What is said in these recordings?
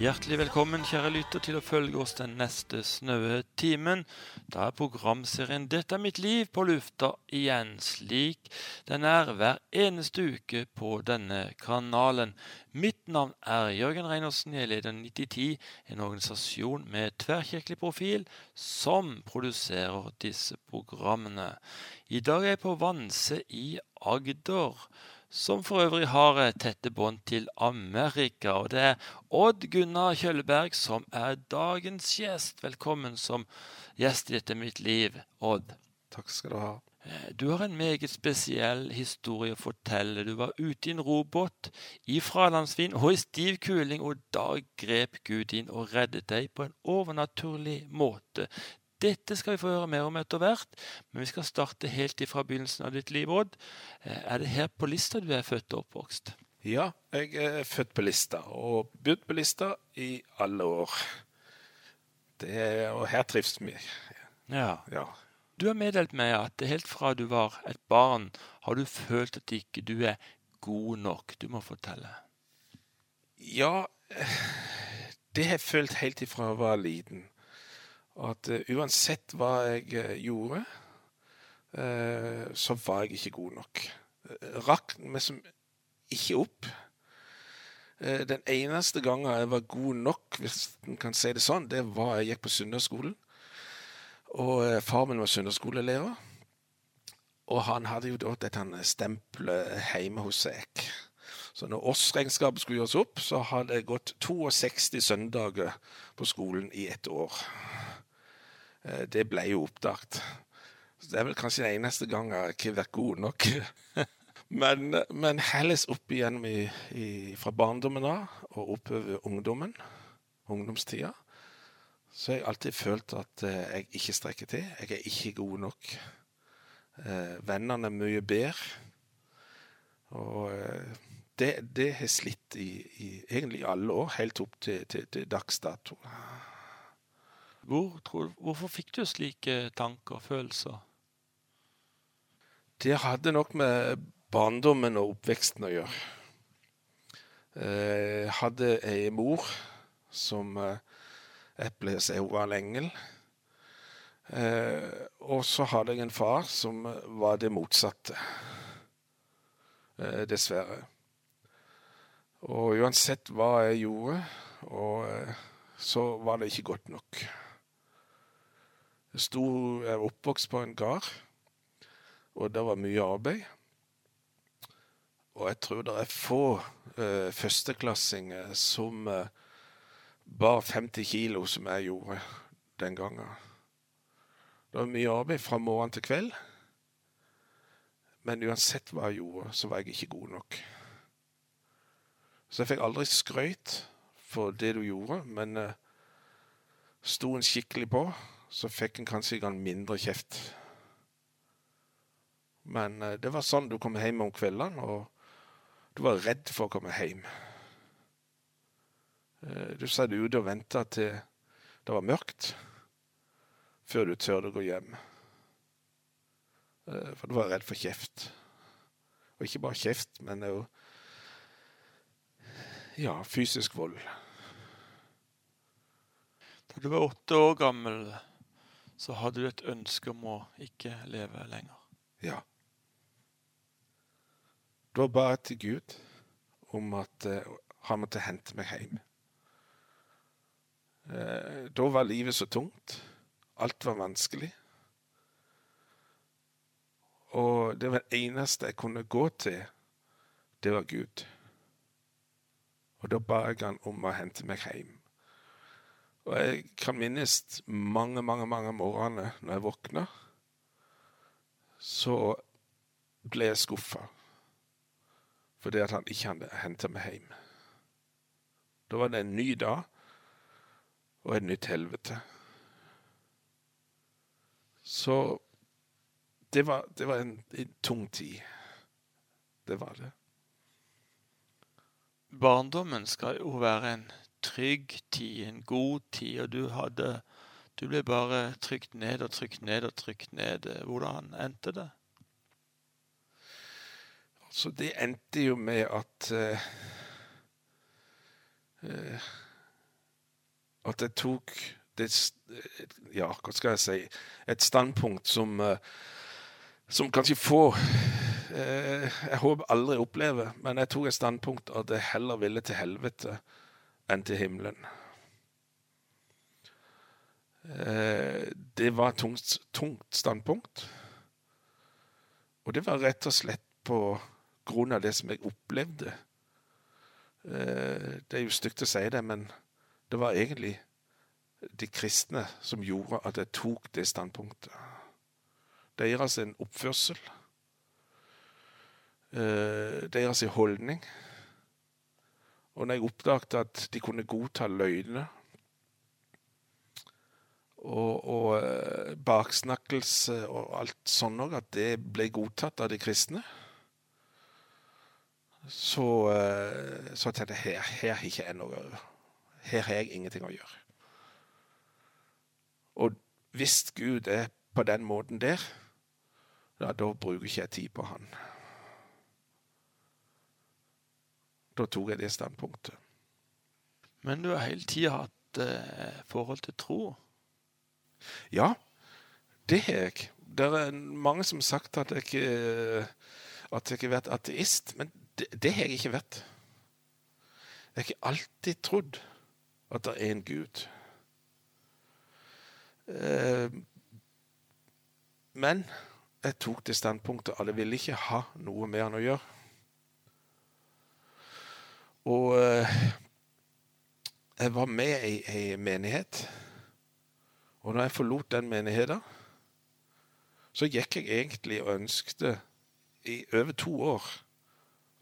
Hjertelig velkommen, kjære lytter, til å følge oss den neste snaue timen. Da er programserien 'Dette er mitt liv' på lufta igjen, slik den er hver eneste uke på denne kanalen. Mitt navn er Jørgen Reinersen. Jeg leder 9010, en organisasjon med tverrkirkelig profil som produserer disse programmene. I dag er jeg på Vanse i Agder som for øvrig har tette bånd til Amerika. Og det er Odd Gunnar Kjølberg som er dagens gjest. Velkommen som gjest i dette mitt liv, Odd. Takk skal du ha. Du har en meget spesiell historie å fortelle. Du var ute i en robåt i fralandsvind og i stiv kuling, og da grep Gud inn og reddet deg på en overnaturlig måte. Dette skal vi få høre mer om etter hvert, men vi skal starte helt ifra begynnelsen av ditt liv, Odd. Eh, er det her på Lista du er født og oppvokst? Ja, jeg er født på Lista og bodd på Lista i alle år. Det, og her trives vi. Ja. ja. Du har meddelt meg at helt fra du var et barn, har du følt at ikke du er god nok. Du må fortelle. Ja, det har jeg følt helt ifra jeg var liten at uh, uansett hva jeg uh, gjorde, uh, så var jeg ikke god nok. Rakk meg som ikke opp. Den eneste gangen jeg var god nok, hvis en kan si det sånn, det var jeg gikk på søndagsskolen. Og far min var søndagsskolelærer. Og han hadde jo da dette stempelet hjemme hos seg. Så når årsregnskapet skulle gjøres opp, så hadde jeg gått 62 søndager på skolen i ett år. Eh, det ble jo oppdaget. Det er vel kanskje den eneste gang jeg ikke har vært god nok. men, men helles opp igjennom i, i, fra barndommen av og oppover ungdommen, ungdomstida, så har jeg alltid følt at eh, jeg ikke strekker til. Jeg er ikke god nok. Eh, vennene er mye bedre. Og det, det har slitt i, i, egentlig alle år, helt opp til, til, til dags dato. Hvor, tror, hvorfor fikk du slike tanker og følelser? Det hadde nok med barndommen og oppveksten å gjøre. Jeg eh, hadde ei mor som eh, jeg pleier å hun var en engel. Eh, og så hadde jeg en far som var det motsatte. Dessverre. Og uansett hva jeg gjorde, så var det ikke godt nok. Sto, jeg er oppvokst på en gard, og det var mye arbeid. Og jeg tror det er få eh, førsteklassinger som eh, bar 50 kilo, som jeg gjorde den gangen. Det var mye arbeid fra morgen til kveld. Men uansett hva jeg gjorde, så var jeg ikke god nok. Så jeg fikk aldri skrøyt for det du gjorde, men eh, sto en skikkelig på så fikk en kanskje en mindre kjeft. Men eh, det var sånn du kom hjem om kveldene, og du var redd for å komme hjem. Eh, du satt ute og venta til det var mørkt, før du turte å gå hjem. Eh, for du var redd for kjeft. Og ikke bare kjeft, men òg ja, fysisk vold. Da du var åtte år gammel, så hadde du et ønske om å ikke leve lenger. Ja. Da ba jeg til Gud om at uh, han måtte hente meg hjem. Uh, da var livet så tungt. Alt var vanskelig. Og det var det eneste jeg kunne gå til, det var Gud. Og da ba jeg han om å hente meg hjem. Og jeg kan minnes mange, mange mange morgener når jeg våkna, så ble jeg skuffa fordi at han ikke hadde henta meg hjem. Da var det en ny dag og et nytt helvete. Så det var, det var en, en tung tid. Det var det. Barndommen skal jo være en trygg tid, en god tid, og du hadde Du ble bare trykt ned og trykt ned og trykt ned. Hvordan endte det? Altså, det endte jo med at uh, at jeg tok det, Ja, hva skal jeg si Et standpunkt som, uh, som kanskje få Jeg håper aldri opplever, men jeg tok et standpunkt at jeg heller ville til helvete enn til himmelen. Eh, det var et tungt, tungt standpunkt. Og det var rett og slett på grunn av det som jeg opplevde. Det er jo stygt å si det, men det var egentlig de kristne som gjorde at jeg tok det standpunktet. Deres oppførsel, deres holdning. Og når jeg oppdaget at de kunne godta løgner og, og baksnakkelse og alt sånn òg, at det ble godtatt av de kristne, så, så tenkte jeg her, her har ikke jeg noe Her har jeg ingenting å gjøre. Og hvis Gud er på den måten der, da, da bruker ikke jeg tid på han. Da tok jeg det standpunktet. Men du har hele tida hatt eh, forhold til tro? Ja, det har jeg. Det er mange som har sagt at jeg ikke at jeg har vært ateist, men det, det har jeg ikke vært. Jeg har alltid trodd at det er en Gud. Men jeg tok det standpunktet at jeg ville ikke ha noe med han å gjøre. Og jeg var med i ei menighet. Og når jeg forlot den menigheten, så gikk jeg egentlig og ønskte i over to år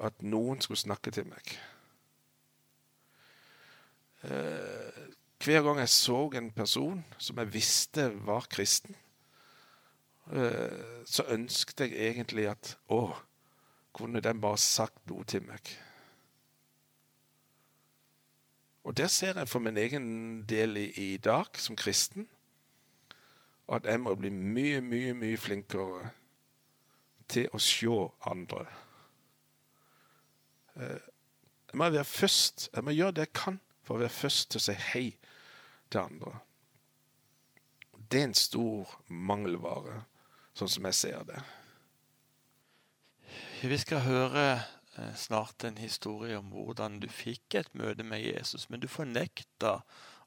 at noen skulle snakke til meg. Hver gang jeg så en person som jeg visste var kristen, så ønsket jeg egentlig at Å, kunne den bare sagt noe til meg? Og der ser jeg for min egen del i, i dag, som kristen, at jeg må bli mye, mye, mye flinkere til å se andre. Jeg må være først. Jeg må gjøre det jeg kan for å være først til å si hei til andre. Det er en stor mangelvare, sånn som jeg ser det. Vi skal høre snart en historie om hvordan du fikk et møte med Jesus, men du fornekta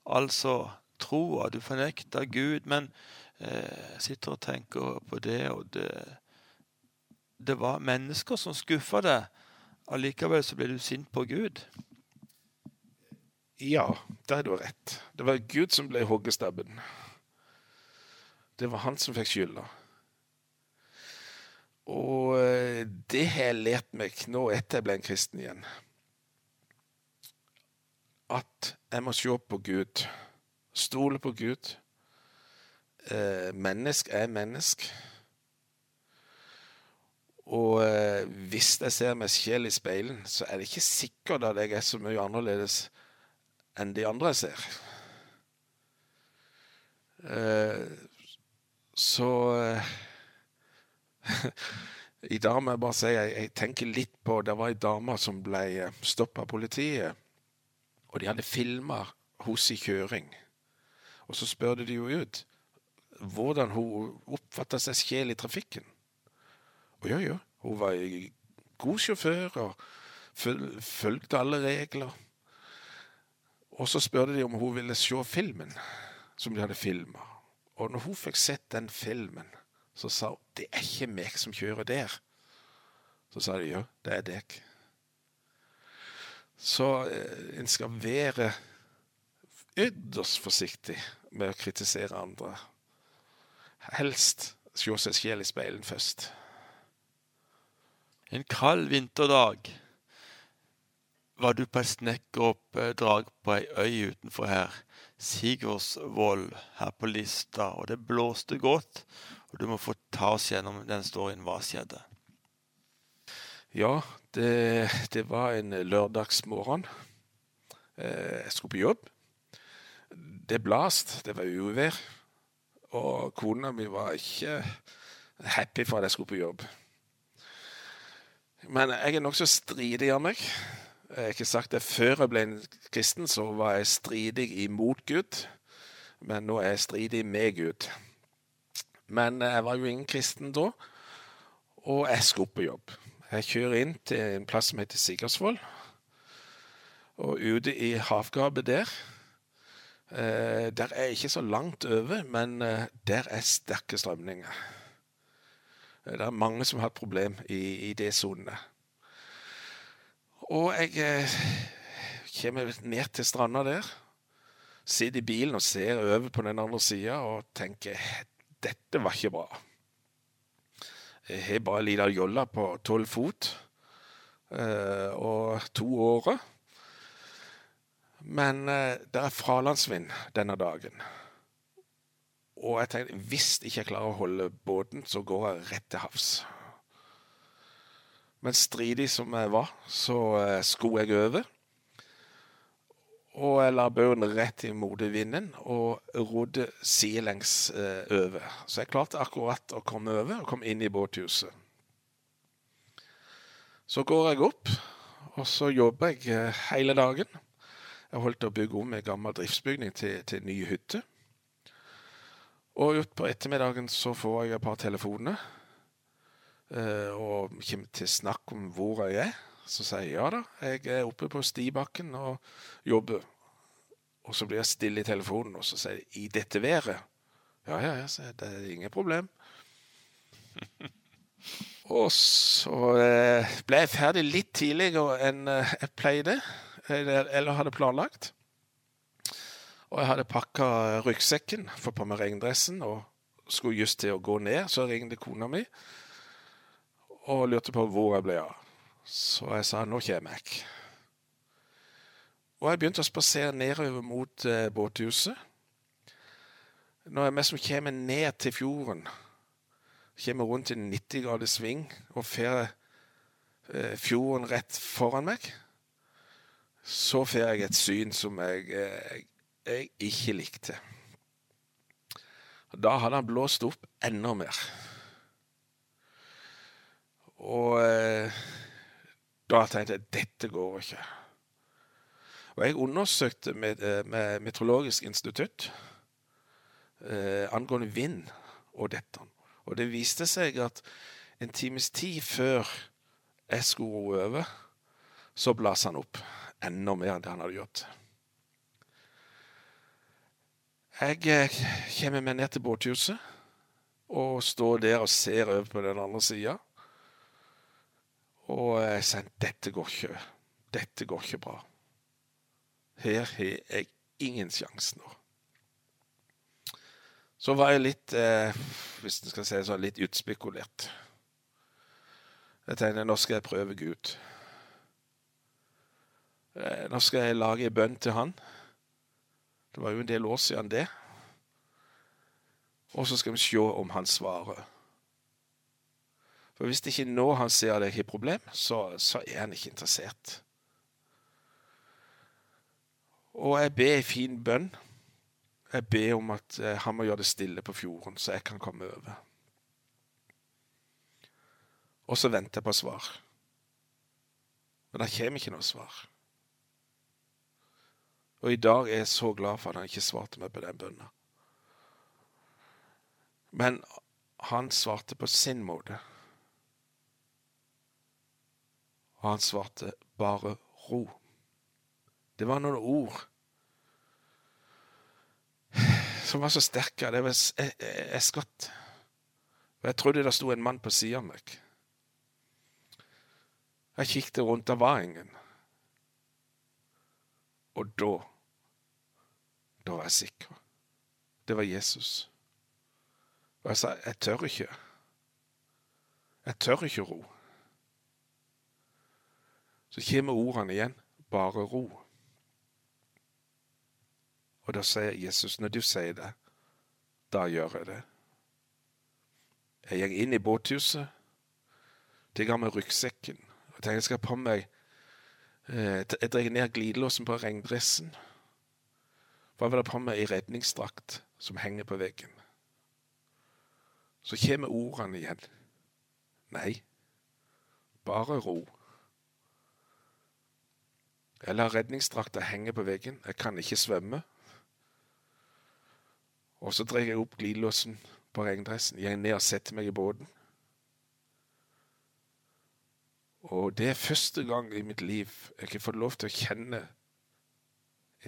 altså troa, du fornekta Gud. Men eh, sitter og tenker på det, og det, det var mennesker som skuffa deg. Allikevel så ble du sint på Gud. Ja, der har du rett. Det var Gud som ble hoggestabben. Det var han som fikk skylda. Og det har jeg lært meg nå etter jeg ble en kristen igjen. At jeg må se på Gud. Stole på Gud. Mennesk er mennesk. Og hvis jeg ser meg sjel i speilen, så er det ikke sikkert at jeg er så mye annerledes enn de andre jeg ser. Så i dag må jeg bare si jeg, jeg tenker litt på Det var ei dame som ble stoppa av politiet. Og de hadde filma hos i kjøring. Og så spurte de jo ut hvordan hun oppfatta seg sjel i trafikken. Og jo, jo, hun var god sjåfør og fulgte alle regler. Og så spurte de om hun ville se filmen som de hadde filma. Og når hun fikk sett den filmen, så sa hun det er ikke meg som kjører der. Så sa de jo, det er deg. Så eh, en skal være ytterst forsiktig med å kritisere andre. Helst se seg sjel i speilen først. En kald vinterdag var du på et snekkeroppdrag på ei øy utenfor her, Sigurdsvoll, her på Lista, og det blåste godt. Og du må få ta oss gjennom den storyen. Hva skjedde? Ja, det, det var en lørdagsmorgen. Jeg skulle på jobb. Det blåste, det var uvær. Og kona mi var ikke happy for at jeg skulle på jobb. Men jeg er nokså stridig av meg. Jeg har ikke sagt det før jeg ble en kristen, så var jeg stridig imot Gud. Men nå er jeg stridig med Gud. Men jeg var jo ingen kristen da, og jeg skulle på jobb. Jeg kjører inn til en plass som heter Sigersvoll. Og ute i havgapet der eh, Der er ikke så langt over, men eh, der er sterke strømninger. Eh, det er mange som har hatt problem i, i det sonene. Og jeg eh, kommer ned til stranda der. Sitter i bilen og ser over på den andre sida og tenker dette var ikke bra. Jeg har bare ei lita jolle på tolv fot eh, og to årer. Men eh, det er fralandsvind denne dagen. Og jeg tenkte hvis jeg ikke klarer å holde båten, så går jeg rett til havs. Men stridig som jeg var, så eh, sko jeg over. Og jeg la baugen rett imot vinden og rodde sidelengs eh, over. Så jeg klarte akkurat å komme over og komme inn i båthuset. Så går jeg opp, og så jobber jeg eh, hele dagen. Jeg holdt å bygge om en gammel driftsbygning til, til ny hytte. Og utpå ettermiddagen så får jeg et par telefoner. Eh, og kommer til snakk om hvor jeg er. Så sier jeg ja da, jeg er oppe på stibakken og jobber. Og så blir jeg stille i telefonen, og så sier jeg i dette været. Ja, ja, ja, så det er ingen problem. og så eh, ble jeg ferdig litt tidligere enn eh, jeg pleide, eller, eller hadde planlagt. Og jeg hadde pakka ryggsekken, fått på meg regndressen og skulle just til å gå ned. Så ringte kona mi og lurte på hvor jeg ble av. Så jeg sa nå kommer jeg. Og jeg begynte å spasere nedover mot eh, båthuset. Når jeg som kommer ned til fjorden, kommer rundt i 90 grader sving og får eh, fjorden rett foran meg, så får jeg et syn som jeg, jeg jeg ikke likte. Da hadde han blåst opp enda mer. Og eh, da tenkte jeg dette går ikke. Og jeg undersøkte med, eh, med Meteorologisk institutt eh, angående vind og dette. Og det viste seg at en times tid før jeg skulle ro over, så blåste han opp enda mer enn det han hadde gjort. Jeg eh, kommer meg ned til båthuset og står der og ser over på den andre sida. Og jeg sier dette går ikke. Dette går ikke bra. Her har jeg ingen sjanse nå. Så var jeg litt, eh, hvis en skal si det sånn, litt utspekulert. Jeg tenkte nå skal jeg prøve Gud. Eh, nå skal jeg lage en bønn til Han. Det var jo en del år siden det. Og så skal vi se om han svarer. For hvis det ikke nå han ser at jeg har problem, så, så er han ikke interessert. Og jeg ber en fin bønn. Jeg ber om at eh, han må gjøre det stille på fjorden, så jeg kan komme over. Og så venter jeg på svar. Men det kommer ikke noe svar. Og i dag er jeg så glad for at han ikke svarte meg på den bønna. Men han svarte på sin måte. Og han svarte bare ro. Det var noen ord som var så sterke. Det var jeg, jeg skvatt. Og jeg trodde det sto en mann på sida av meg. Jeg kikket rundt, det var ingen. Og da Da var jeg sikker. Det var Jesus. Og jeg sa jeg tør ikke. Jeg tør ikke ro. Så kommer ordene igjen. Bare ro. Og da sier Jesus, når du sier det, da gjør jeg det. Jeg gikk inn i båthuset, Jeg har meg ryggsekken og tenker jeg skal på meg eh, Jeg drar ned glidelåsen på regndressen. Hva jeg vil jeg på meg i redningsdrakt som henger på veggen. Så kommer ordene igjen. Nei, bare ro. Jeg lar redningsdrakta henge på veggen. Jeg kan ikke svømme. Og så drar jeg opp glidelåsen på regndressen, går ned og setter meg i båten. Og det er første gang i mitt liv jeg har fått lov til å kjenne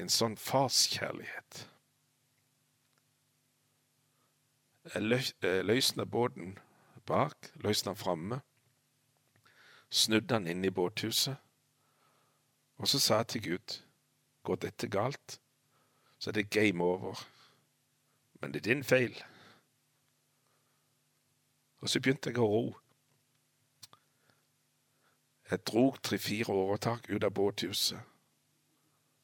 en sånn farskjærlighet. Jeg løsna båten bak, løsna framme, snudde han inn i båthuset, og så sa jeg til Gud, går dette galt, så er det game over. Men det er din feil. Og så begynte jeg å ro. Jeg drog tre-fire åretak ut av båthuset,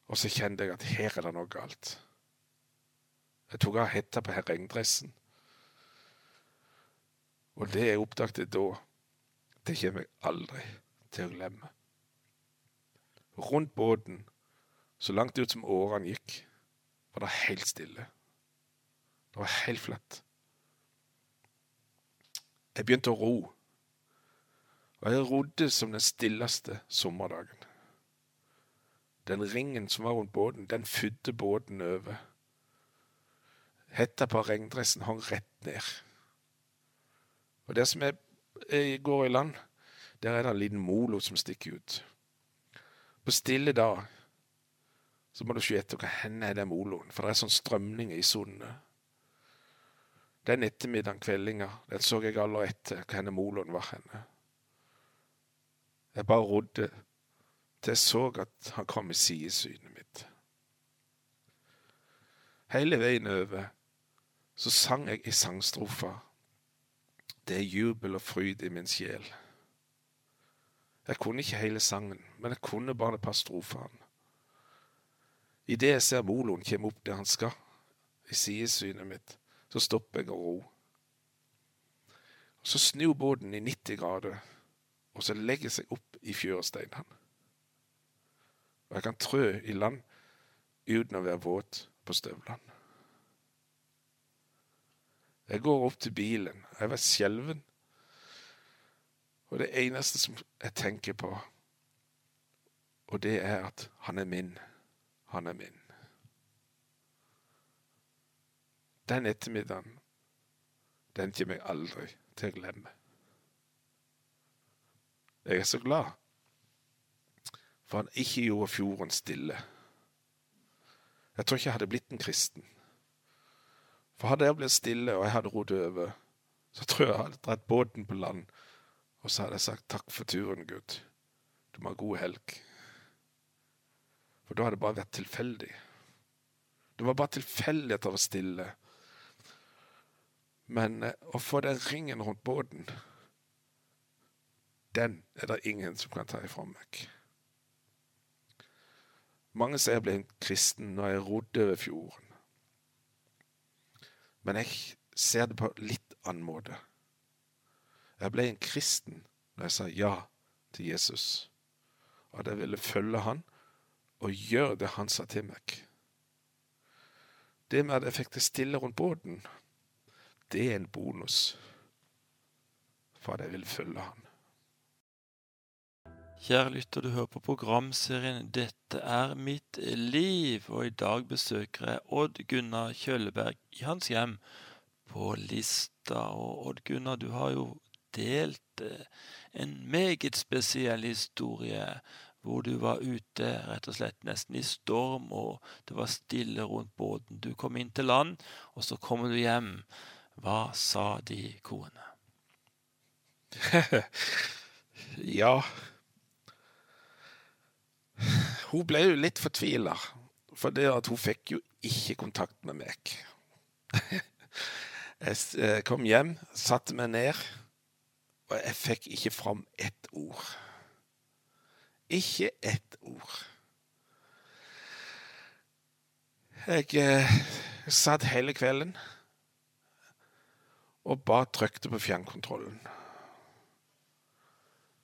og så kjente jeg at her er det noe galt. Jeg tok av hetta på regndressen, og det jeg oppdaget da, det kommer jeg aldri til å glemme. Rundt båten, så langt ut som årene gikk, var det helt stille. Det var helt flatt. Jeg begynte å ro, og jeg rodde som den stilleste sommerdagen. Den ringen som var rundt båten, den fydde båten over. Hetta på regndressen hang rett ned. Og der som jeg går i land, der er det en liten molo som stikker ut. Stille dag så må du se etter hva hen er den moloen, for det er sånn strømninger i sundet. Den ettermiddagen, kveldinga, den så jeg aller etter hva henne moloen var henne. Jeg bare rodde til jeg så at han kom i sidesynet mitt. Hele veien over så sang jeg i sangstrofa. det er jubel og fryd i min sjel. Jeg kunne ikke hele sangen, men jeg kunne bare et par strofer. Idet jeg ser moloen komme opp der han skal, i sidesynet mitt, så stopper jeg og ro. Så snur båten i 90 grader, og så legger seg opp i fjøresteinene. Og jeg kan trø i land uten å være våt på støvlene. Jeg går opp til bilen. Jeg var skjelven. Og det eneste som jeg tenker på, og det er at han er min. Han er min. Den ettermiddagen, den kommer jeg aldri til å glemme. Jeg er så glad for han ikke gjorde fjorden stille. Jeg tror ikke jeg hadde blitt en kristen. For hadde jeg blitt stille, og jeg hadde rodd over, så tror jeg jeg hadde dratt båten på land, og så hadde jeg sagt takk for turen, Gud. Du må ha god helg. For da hadde det bare vært tilfeldig. Det var bare tilfeldig at det var stille. Men eh, å få den ringen rundt båten, den er det ingen som kan ta ifra meg. Mange sier jeg ble en kristen når jeg rodde over fjorden. Men jeg ser det på litt annen måte. Jeg ble en kristen når jeg sa ja til Jesus, og at jeg ville følge han og gjøre det han sa til meg. Det med at jeg fikk det stille rundt båten, det er en bonus for at jeg vil følge han. Kjære lytter, du hører på programserien 'Dette er mitt liv', og i dag besøker jeg Odd Gunnar Kjølleberg i hans hjem på Lista. Og Odd Gunnar, du har jo delt eh, en meget spesiell historie hvor du var ute rett og slett nesten i storm, og det var stille rundt båten. Du kom inn til land, og så kommer du hjem. Hva sa de koene? ja hun ble jo litt fortvila, for det at hun fikk jo ikke kontakt med meg. Jeg eh, kom hjem, satte meg ned, og jeg fikk ikke fram ett ord. Ikke ett ord. Jeg eh, satt hele kvelden og bare trykte på fjernkontrollen.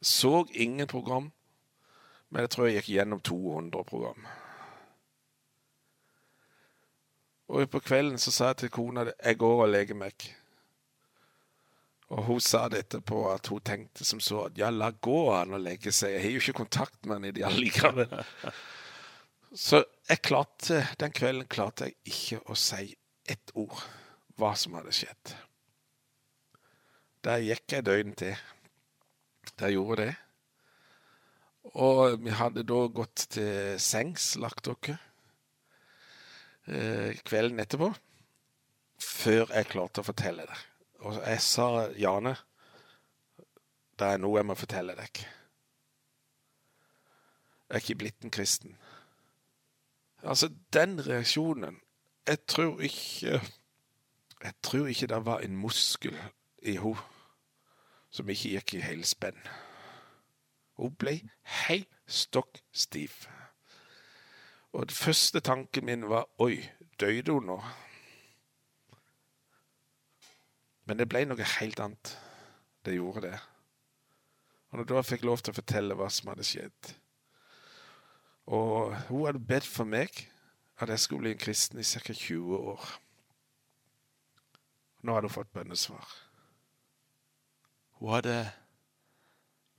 Så ingen program, men jeg tror jeg gikk gjennom 200 program. Og på kvelden så sa jeg til kona jeg går og legger meg. Og hun sa det etterpå at hun tenkte som så at ja, la gå an å legge seg. Jeg har jo ikke kontakt med henne allikevel. Så jeg klarte, den kvelden klarte jeg ikke å si ett ord hva som hadde skjedd. Der gikk jeg døgn til. Der gjorde det. Og vi hadde da gått til sengs, lagt dere, eh, kvelden etterpå, før jeg klarte å fortelle det. Og jeg sa, Jane, det er noe jeg må fortelle deg. Jeg er ikke blitt en kristen. Altså, den reaksjonen Jeg tror ikke Jeg tror ikke det var en muskel i henne som ikke gikk i helspenn. Hun ble helt stokk stiv. Og den første tanken min var Oi, døde hun nå? Men det ble noe helt annet. Det gjorde det. Og da fikk jeg lov til å fortelle hva som hadde skjedd. Og hun hadde bedt for meg at jeg skulle bli en kristen i ca. 20 år. Nå hadde hun fått bønnesvar. Hun hadde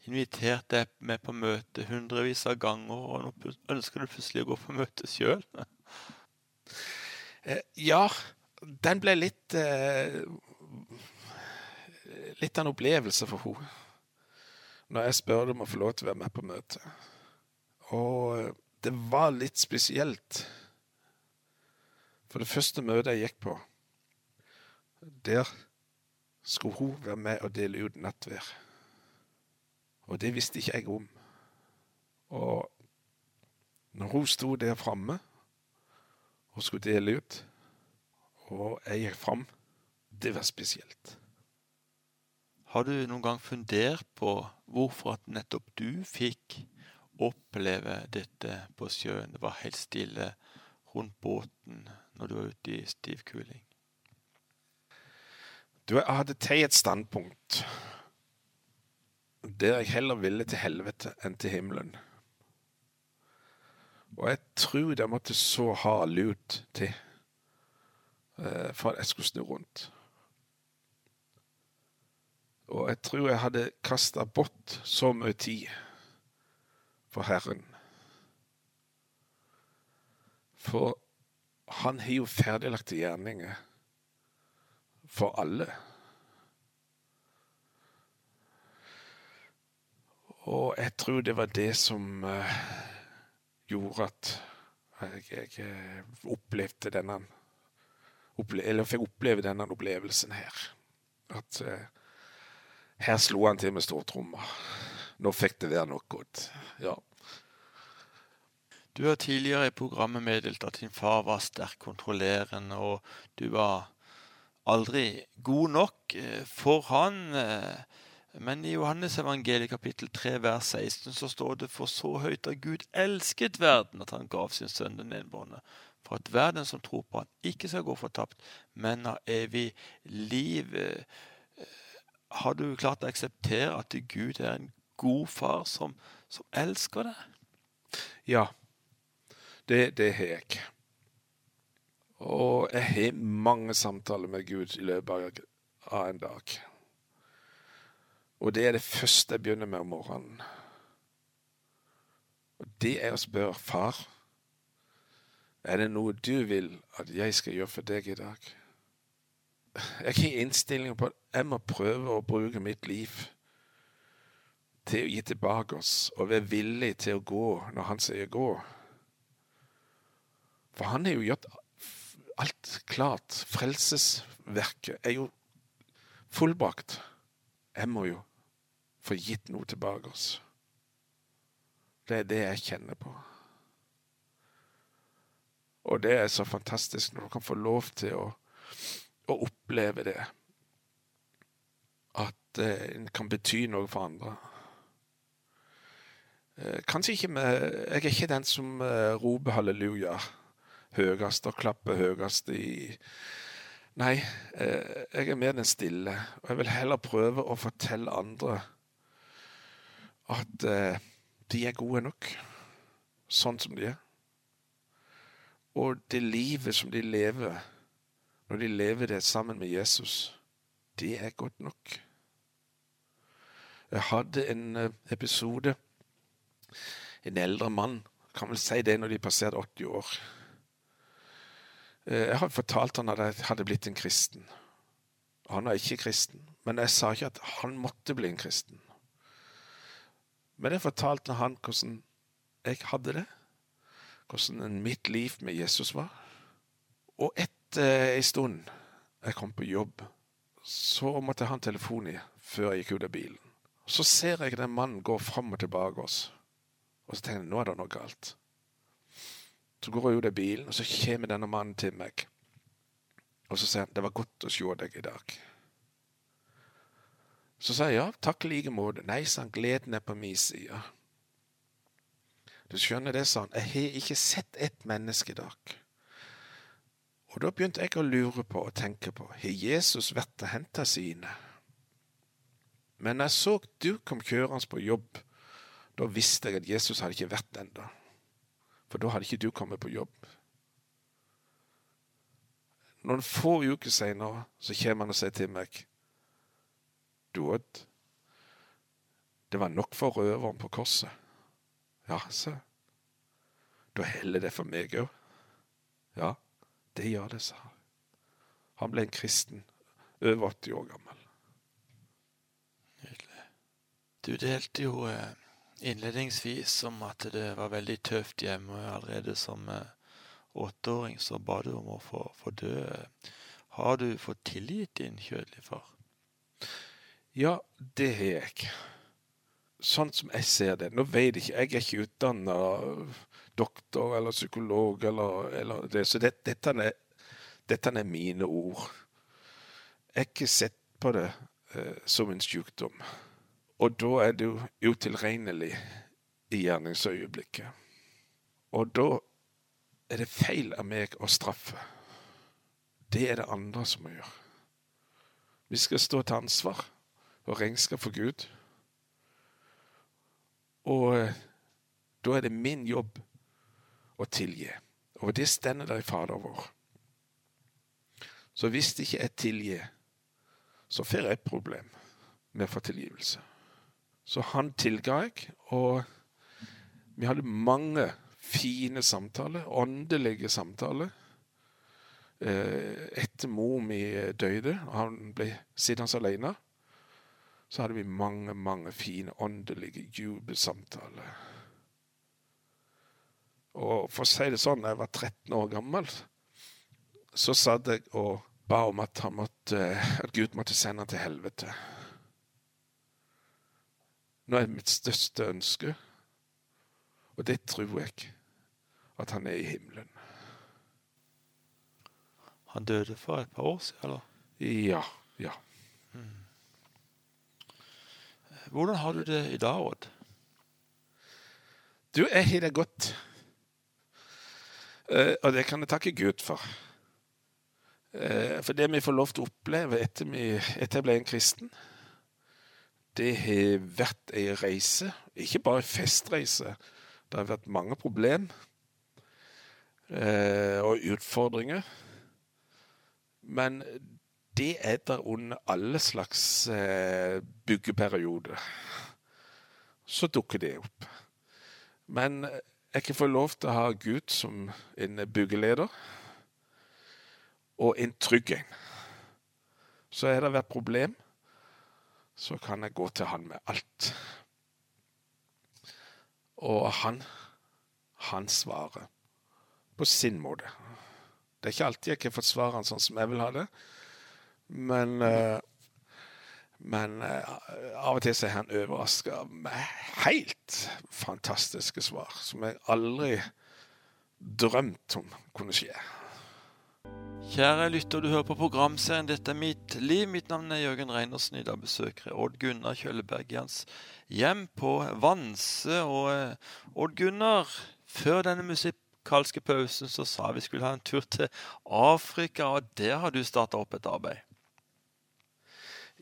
invitert deg med på møte hundrevis av ganger, og nå ønsker du plutselig å gå på møte sjøl? Eh, ja, den ble litt eh, Litt av en opplevelse for henne. Når jeg spør om å få lov til å være med på møtet. Og eh, det var litt spesielt. For det første møtet jeg gikk på, der skulle hun være med og dele ut nattvær. Og det visste ikke jeg om. Og når hun sto der framme og skulle dele ut, og jeg gikk fram, det var spesielt. Har du noen gang fundert på hvorfor at nettopp du fikk oppleve dette på sjøen? Det var helt stille rundt båten når du var ute i stiv kuling. Du, jeg hadde tatt et standpunkt der jeg heller ville til helvete enn til himmelen. Og jeg tror det måtte så hard ut til eh, for at jeg skulle snu rundt. Og jeg tror jeg hadde kasta bort så mye tid for Herren. For han har jo ferdiglagte gjerninger for alle. Og jeg tror det var det som uh, gjorde at jeg, jeg eh, opplevde denne Eller fikk oppleve denne opplevelsen her. At uh, her slo han til med stortromma. Nå fikk det være nok godt. Ja. Du har tidligere i programmet meddelt at din far var sterkt kontrollerende, og du var aldri god nok for han. Men i Johannes evangeliet kapittel 3 vers 16 så står det for så høyt at Gud elsket verden at han gav sin sønn den enbårne, for at verden som tror på han ikke skal gå fortapt, men har evig liv. Har du klart å akseptere at Gud er en god far som, som elsker deg? Ja, det, det har jeg. Og jeg har mange samtaler med Gud i løpet av en dag. Og det er det første jeg begynner med om morgenen. Og det er å spørre far er det noe du vil at jeg skal gjøre for deg i dag. Jeg har innstilling på at jeg må prøve å bruke mitt liv til å gi tilbake oss og være villig til å gå når han sier gå. For han har jo gjort alt klart. Frelsesverket er jo fullbrakt. Jeg må jo få gitt noe tilbake oss. Det er det jeg kjenner på. Og det er så fantastisk når du kan få lov til å, å oppleve det. At eh, kan bety noe for andre. Eh, kanskje ikke med Jeg er ikke den som eh, roper halleluja høyest og klapper høyest i Nei, eh, jeg er mer den stille. Og jeg vil heller prøve å fortelle andre at eh, de er gode nok sånn som de er. Og det livet som de lever, når de lever det sammen med Jesus, det er godt nok. Jeg hadde en eh, episode En eldre mann, kan vel si det når de passerte 80 år. Eh, jeg har fortalt han at jeg hadde blitt en kristen. Han var ikke kristen, men jeg sa ikke at han måtte bli en kristen. Men jeg fortalte han hvordan jeg hadde det, hvordan mitt liv med Jesus var. Og etter en stund jeg kom på jobb, så måtte jeg ha en telefon i før jeg gikk ut av bilen. Så ser jeg den mannen gå fram og tilbake oss, og så tenker jeg nå er det noe galt. Så går jeg ut av bilen, og så kommer denne mannen til meg. Og så sier han det var godt å se deg i dag. Så sa jeg ja, takk i like måte. Nei, sa gleden er på min side. Du skjønner det, sa han, jeg har ikke sett ett menneske i dag. Og da begynte jeg å lure på og tenke på, har Jesus vært og henta sine? Men når jeg så du kom kjørende på jobb, da visste jeg at Jesus hadde ikke vært ennå. For da hadde ikke du kommet på jobb. Noen få uker seinere så kommer han og sier til meg Du Odd, det var nok for røveren på korset. Ja, sa. Da heller det for meg òg. Ja, det gjør det, sa han. Han ble en kristen, over 80 år gammel. Nydelig. Du delte jo eh, innledningsvis om at det var veldig tøft hjemme allerede som eh, åtteåring. Så ba du om å få, få dø. Har du fått tilgitt din kjødelige far? Ja, det har jeg. Sånn som jeg ser det. Nå vet jeg ikke, jeg er ikke utdanna doktor eller psykolog eller, eller det, så det, dette, er, dette, er, mine ord. Jeg har ikke sett på det eh, som en sykdom. Og da er det jo utilregnelig i gjerningsøyeblikket. Og da er det feil av meg å straffe. Det er det andre som må gjøre. Vi skal stå til ansvar og regnskap for Gud. Og eh, da er det min jobb å tilgi. Og det stender der i Fader vår. Så hvis det ikke er tilgi, så får jeg et problem med å få tilgivelse. Så han tilga jeg, og vi hadde mange fine samtaler, åndelige samtaler. Eh, etter mor mi døde, og han ble sittende alene, så hadde vi mange, mange fine åndelige jubelsamtaler. Og for å si det sånn, da jeg var 13 år gammel, så satt jeg og ba om at, måtte, at Gud måtte sende han til helvete. Nå er mitt største ønske, og det tror jeg, at han er i himmelen. Han døde for et par år siden, eller? Ja. Ja. Mm. Hvordan har du det i dag, Odd? Du, jeg har det godt. Uh, og det kan jeg takke Gud for. Uh, for det vi får lov til å oppleve etter, vi, jeg ble en kristen, det har vært ei reise. Ikke bare ei festreise. Det har vært mange problem eh, og utfordringer. Men det er der under alle slags eh, byggeperioder. Så dukker det opp. Men jeg kan få lov til å ha Gud som en byggeleder, og en trygg en. Så har det vært problem så kan jeg gå til han med alt. Og han, han svarer på sin måte. Det er ikke alltid jeg kan forsvare svare han sånn som jeg vil ha det, men uh, men uh, av og til er han overraska med helt fantastiske svar som jeg aldri drømte om kunne skje. Kjære lytter, du hører på programserien 'Dette er mitt liv'. Mitt navn er Jørgen Reinersen. I dag besøker jeg Odd Gunnar Kjølleberg i hans hjem på Vanse. Og eh, Odd Gunnar, før denne musikalske pausen så sa vi skulle ha en tur til Afrika, og der har du starta opp et arbeid.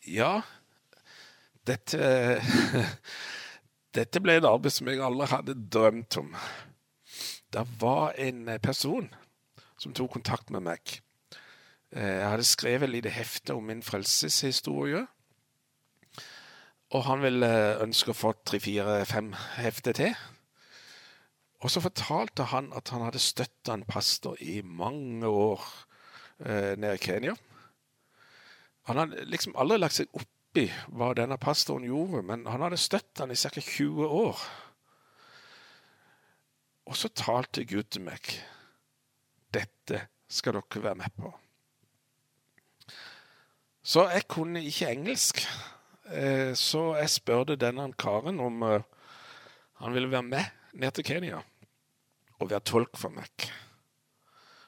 Ja. Dette Dette ble et arbeid som jeg aldri hadde drømt om. Det var en person som tok kontakt med meg Eh, jeg hadde skrevet et lite hefte om min frelseshistorie. Og han ville ønske å få tre-fire-fem hefter til. Og så fortalte han at han hadde støtta en pastor i mange år eh, nede i Kenya. Han hadde liksom aldri lagt seg oppi hva denne pastoren gjorde, men han hadde støttet han i ca. 20 år. Og så talte Gud til meg. Dette skal dere være med på. Så jeg kunne ikke engelsk, eh, så jeg spurte denne karen om eh, han ville være med ned til Kenya og være tolk for meg.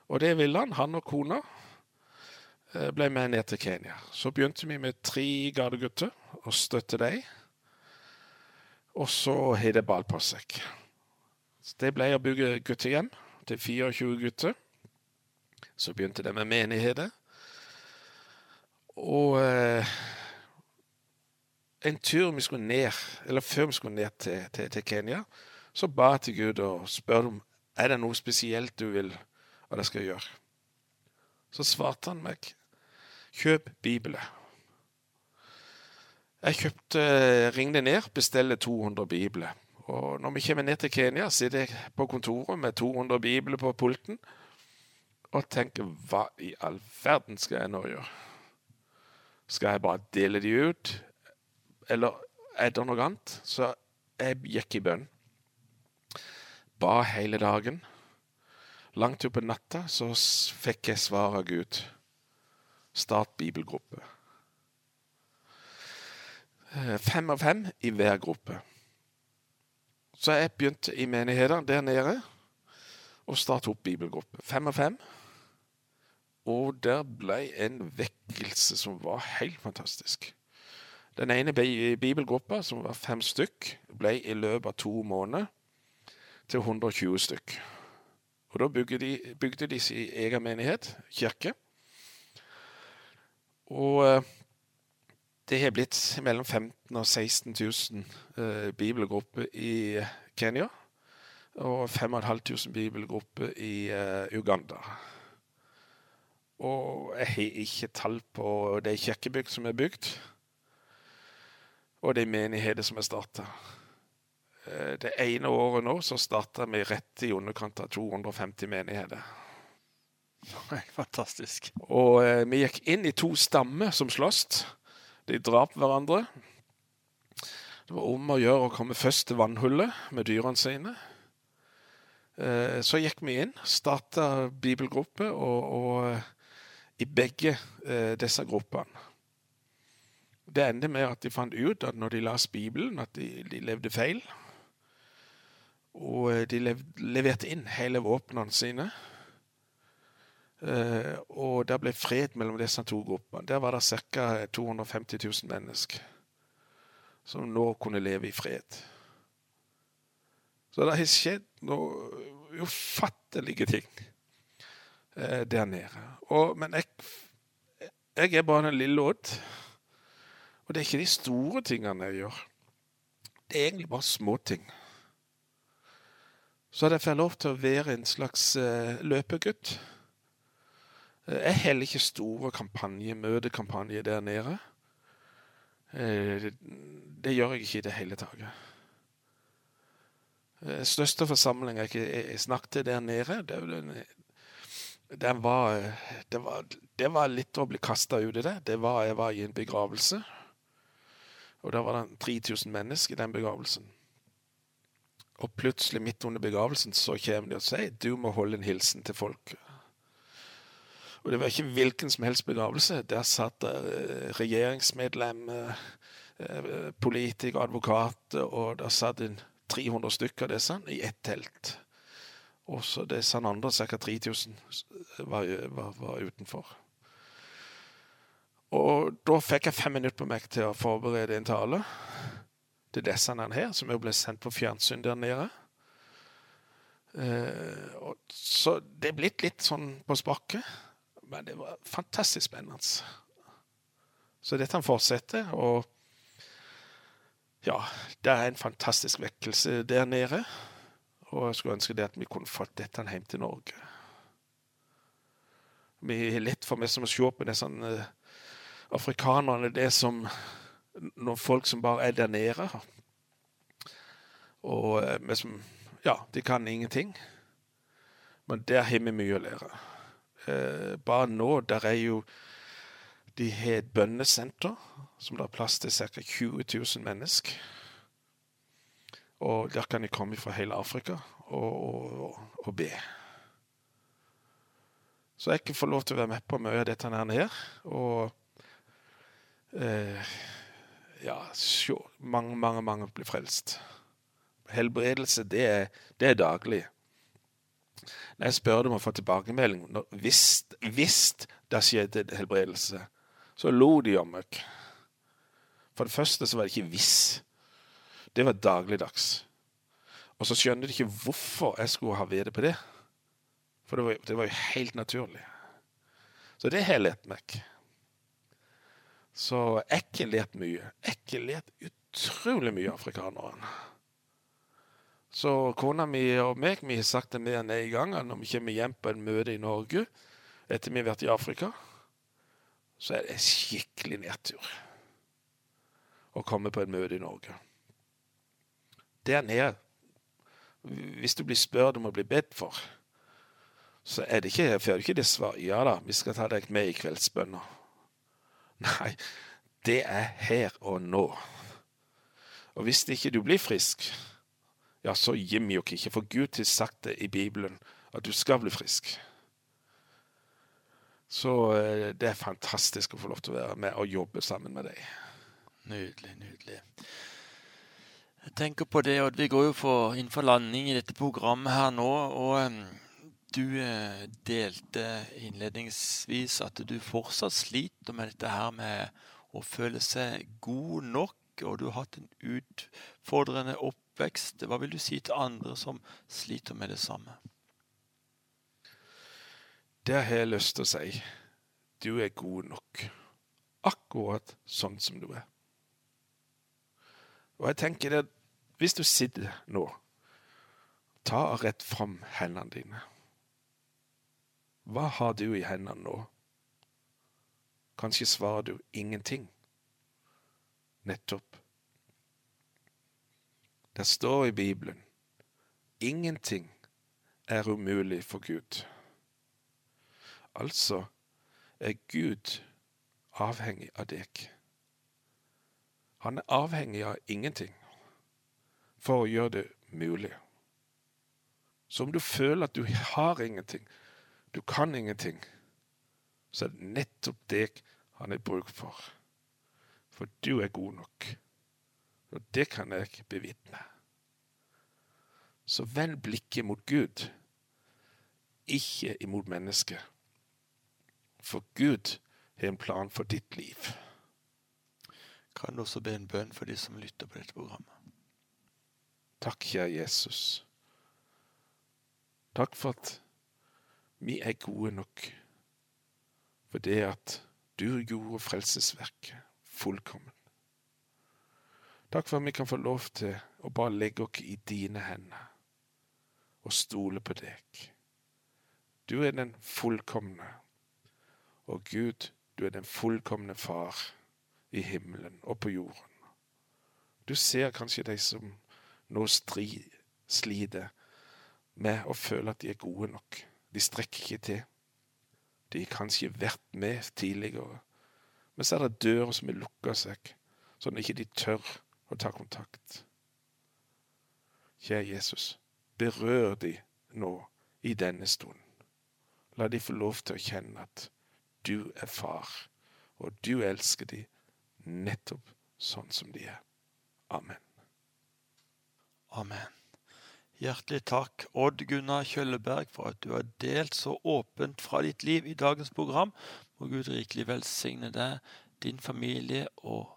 Og det ville han. Han og kona ble med ned til Kenya. Så begynte vi med tre gardegutter og støtte dem. Og så har det ball på seg. Det ble å bygge guttehjem til 24 gutter. Så begynte det med menigheter. Og eh, en tur vi skulle ned, eller før vi skulle ned til, til, til Kenya, så ba jeg til Gud og spurte om er det noe spesielt du vil at jeg skal gjøre. Så svarte han meg kjøp Bibelen. Jeg kjøpte, ringte ned, bestilte 200 bibler. Og når vi kommer ned til Kenya, sitter jeg på kontoret med 200 bibler på pulten og tenker hva i all verden skal jeg nå gjøre? Skal jeg bare dele de ut, eller er det noe annet? Så jeg gikk i bønn. Ba hele dagen. Langt utpå natta så fikk jeg svar av Gud. Start bibelgruppe. Fem av fem i hver gruppe. Så jeg begynte i menigheter der nede å starte opp bibelgruppe. Fem av fem. Og der ble en vekkelse som var helt fantastisk. Den ene bibelgruppa, som var fem stykk, ble i løpet av to måneder til 120 stykk. Og da bygde de, bygde de sin egen menighet, kirke. Og det har blitt mellom 15 000 og 16 000 eh, bibelgrupper i Kenya. Og 5500 bibelgrupper i eh, Uganda. Og jeg har ikke tall på de kirkebygg som er bygd, og de menigheter som er starta. Uh, det ene året nå så starta vi rett i underkant av 250 menigheter. Fantastisk. Og vi gikk inn i to stammer som sloss. De drap hverandre. Det var om å gjøre å komme først til vannhullet med dyrene sine. Så gikk vi inn, starta bibelgruppe, og, og i begge disse gruppene Det endte med at de fant ut at når de las Bibelen, at de, de levde feil. Og de leverte inn hele våpnene sine. Uh, og det ble fred mellom disse to gruppene. Der var det ca. 250 000 mennesker som nå kunne leve i fred. Så det har skjedd noe ufattelige ting uh, der nede. Og, men jeg, jeg, er bare en lille Odd. Og det er ikke de store tingene jeg gjør. Det er egentlig bare småting. Så hadde jeg fått lov til å være en slags uh, løpegutt. Jeg heller ikke store kampanje, møtekampanjer der nede. Det gjør jeg ikke i det hele tatt. Største forsamling jeg snakket til der nede, det, det, var, det, var, det var litt å bli kasta ut i det. Det var Jeg var i en begravelse, og da var det 3000 mennesker i den begravelsen. Og plutselig, midt under begravelsen, så kommer de og sier du må holde en hilsen til folk. Og det var ikke hvilken som helst begravelse. Der satt uh, regjeringsmedlem, uh, politiker, advokat, og der satt en 300 stykker av disse i ett telt. Og så disse andre, ca. 3000, var, var, var, utenfor. Og da fikk jeg fem minutter på meg til å forberede en tale til disse her, som jo ble sendt på fjernsyn der nede. Uh, så det er blitt litt sånn på sparket. Men det var fantastisk spennende. Så dette fortsetter, og ja, det er en fantastisk vekkelse der nede. Og jeg skulle ønske det at vi kunne fått dette hjem til Norge. Vi er lett for meg som å se på disse uh, afrikanerne det som noen folk som bare er der nede. Og liksom Ja, de kan ingenting. Men der har vi mye å lære. Eh, bare nå, der er jo De har et bønnesenter som det er plass til ca. 20 000 mennesker. Og der kan de komme fra hele Afrika og, og, og be. Så jeg kan få lov til å være med på mye av dette her. Og eh, ja, sjå, mange, mange, mange blir frelst. Helbredelse, det er, det er daglig. Når jeg spør om å få tilbakemelding hvis, hvis det skjedde helbredelse, så lo de om meg. For det første så var det ikke 'hvis'. Det var dagligdags. Og så skjønner de ikke hvorfor jeg skulle ha vært på det. For det var, det var jo helt naturlig. Så det har lært meg. Så jeg har ikke lært mye. Har ikke utrolig mye afrikaneren. Så kona mi og meg vi har sagt det mer enn én gang når vi kommer hjem på en møte i Norge etter vi har vært i Afrika, så er det en skikkelig nedtur å komme på et møte i Norge. Der nede, hvis du blir spurt om å bli bedt for, så er det ikke, får du ikke det svaret ja da, vi skal ta deg med i kveldsbønner. Nei, det er her og nå. Og hvis ikke du blir frisk, ja, så gir vi jo ikke, for Gud har sagt det i Bibelen at du skal bli frisk. Så eh, det er fantastisk å få lov til å være med og jobbe sammen med deg. Nydelig, nydelig. Jeg tenker på det, og Vi går jo for, inn for landing i dette programmet her nå. og um, Du eh, delte innledningsvis at du fortsatt sliter med dette her med å føle seg god nok, og du har hatt en utfordrende oppvekst. Hva vil du si til andre som sliter med det samme? Det har jeg lyst til å si du er god nok. Akkurat sånn som du er. Og jeg tenker det, hvis du sitter nå, ta rett fram hendene dine. Hva har du i hendene nå? Kanskje svarer du ingenting. Nettopp. Det står i Bibelen ingenting er umulig for Gud. Altså er Gud avhengig av deg. Han er avhengig av ingenting for å gjøre det mulig. Så om du føler at du har ingenting, du kan ingenting, så er det nettopp deg han er bruk for. For du er god nok. Og det kan jeg bevitne. Så vend blikket mot Gud, ikke imot mennesket. For Gud har en plan for ditt liv. Kan du også be en bønn for de som lytter på dette programmet? Takk, kjære Jesus. Takk for at vi er gode nok for det at du gjorde frelsesverket fullkommen. Takk for at vi kan få lov til å bare legge oss i dine hender og stole på deg. Du er den fullkomne og Gud, du er den fullkomne far i himmelen og på jorden. Du ser kanskje de som nå stri, med å føle at de er gode nok. De strekker ikke til. De har kanskje vært med tidligere, men så er det dører som har lukka seg, sånn at de ikke tør å ta kontakt. Kjære Jesus, berør de nå i denne stunden. La de få lov til å kjenne at du er far, og du elsker dem nettopp sånn som de er. Amen. Amen. Hjertelig takk, Odd Gunnar Kjølleberg, for at du har delt så åpent fra ditt liv i dagens program. Må Gud rikelig velsigne deg, din familie og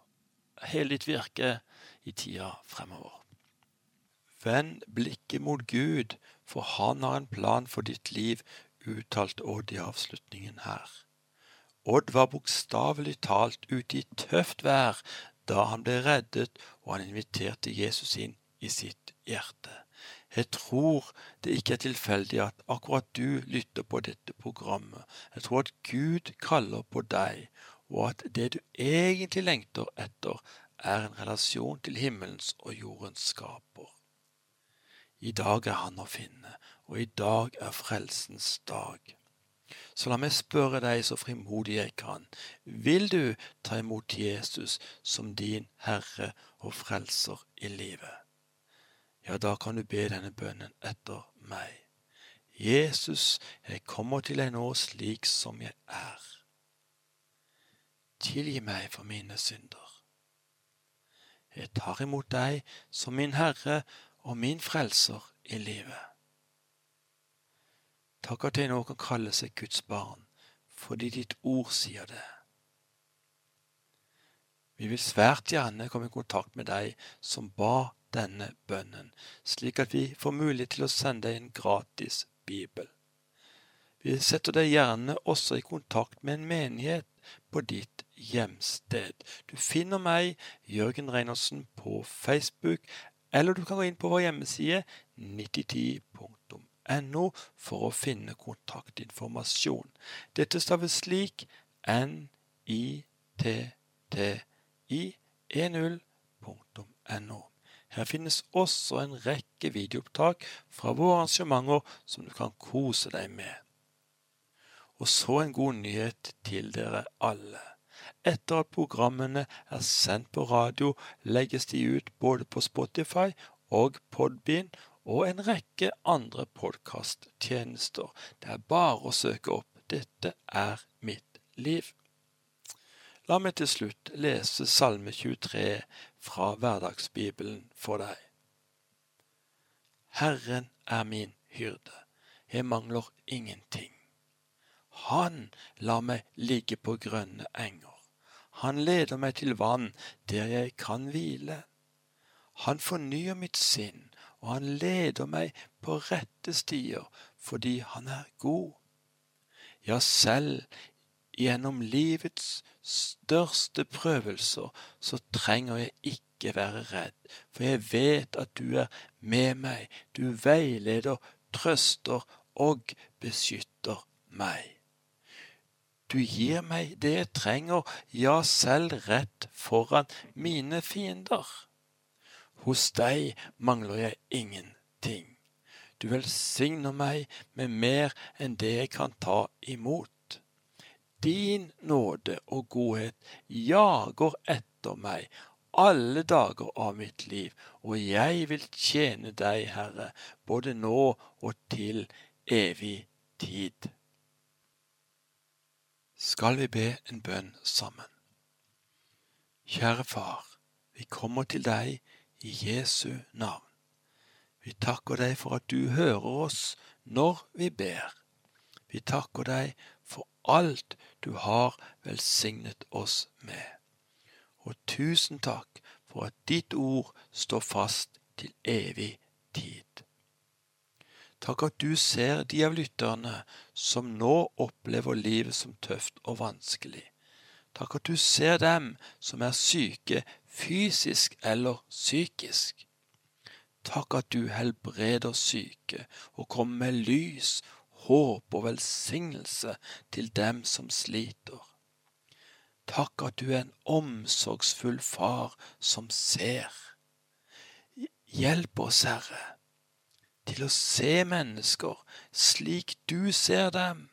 hele ditt virke i tida fremover. Vend blikket mot Gud, for han har en plan for ditt liv, uttalte Odd i avslutningen her. Odd var bokstavelig talt ute i tøft vær da han ble reddet og han inviterte Jesus inn i sitt hjerte. Jeg tror det ikke er tilfeldig at akkurat du lytter på dette programmet. Jeg tror at Gud kaller på deg, og at det du egentlig lengter etter, er en relasjon til himmelens og jordens skaper. I dag er han å finne, og i dag er frelsens dag. Så la meg spørre deg så frimodig jeg kan, vil du ta imot Jesus som din Herre og Frelser i livet? Ja, da kan du be denne bønnen etter meg. Jesus, jeg kommer til deg nå slik som jeg er. Tilgi meg for mine synder. Jeg tar imot deg som min Herre og min Frelser i livet. Takk at jeg nå kan kalle seg Guds barn, fordi ditt ord sier det. Vi vil svært gjerne komme i kontakt med deg som ba denne bønnen, slik at vi får mulighet til å sende deg en gratis bibel. Vi setter deg gjerne også i kontakt med en menighet på ditt hjemsted. Du finner meg, Jørgen Reinersen, på Facebook, eller du kan gå inn på vår hjemmeside 9010.no for å finne kontaktinformasjon. Dette staves slik nitti10.no. Her finnes også en rekke videoopptak fra våre arrangementer som du kan kose deg med. Og så en god nyhet til dere alle. Etter at programmene er sendt på radio, legges de ut både på Spotify og Podbean og en rekke andre podkasttjenester. Det er bare å søke opp 'Dette er mitt liv'. La meg til slutt lese Salme 23 fra Hverdagsbibelen for deg. Herren er min hyrde, jeg mangler ingenting. Han lar meg ligge på grønne enger. Han leder meg til vann der jeg kan hvile. Han fornyer mitt sinn og han leder meg på rette stier fordi han er god. Ja, selv gjennom livets største prøvelser så trenger jeg ikke være redd, for jeg vet at du er med meg, du veileder, trøster og beskytter meg. Du gir meg det jeg trenger, ja, selv rett foran mine fiender. Hos deg mangler jeg ingenting. Du velsigner meg med mer enn det jeg kan ta imot. Din nåde og godhet jager etter meg alle dager av mitt liv, og jeg vil tjene deg, Herre, både nå og til evig tid. Skal vi be en bønn sammen? Kjære Far, vi kommer til deg i Jesu navn. Vi takker deg for at du hører oss når vi ber. Vi takker deg alt du har velsignet oss med. Og tusen takk for at ditt ord står fast til evig tid. Takk at du ser de av lytterne som nå opplever livet som tøft og vanskelig. Takk at du ser dem som er syke fysisk eller psykisk. Takk at du helbreder syke og kommer med lys, håp og velsignelse til dem som sliter. Takk at du er en omsorgsfull far som ser. Hjelp oss, Herre, til å se mennesker slik du ser dem,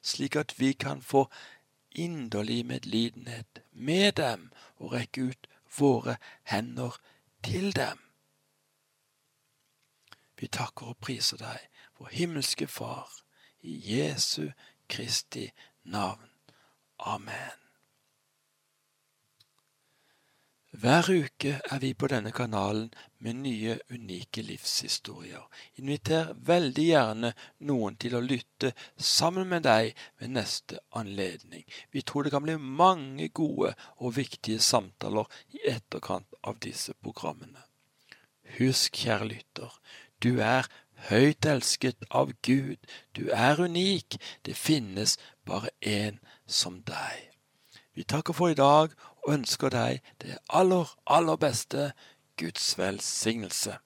slik at vi kan få inderlig medlidenhet med dem og rekke ut våre hender til dem. Vi takker og priser deg, vår himmelske Far, i Jesu Kristi navn. Amen. Hver uke er vi på denne kanalen med nye, unike livshistorier. Inviter veldig gjerne noen til å lytte sammen med deg ved neste anledning. Vi tror det kan bli mange gode og viktige samtaler i etterkant av disse programmene. Husk, kjære lytter, du er høyt elsket av Gud. Du er unik. Det finnes bare én som deg. Vi takker for i dag og ønsker deg det aller, aller beste. Guds velsignelse.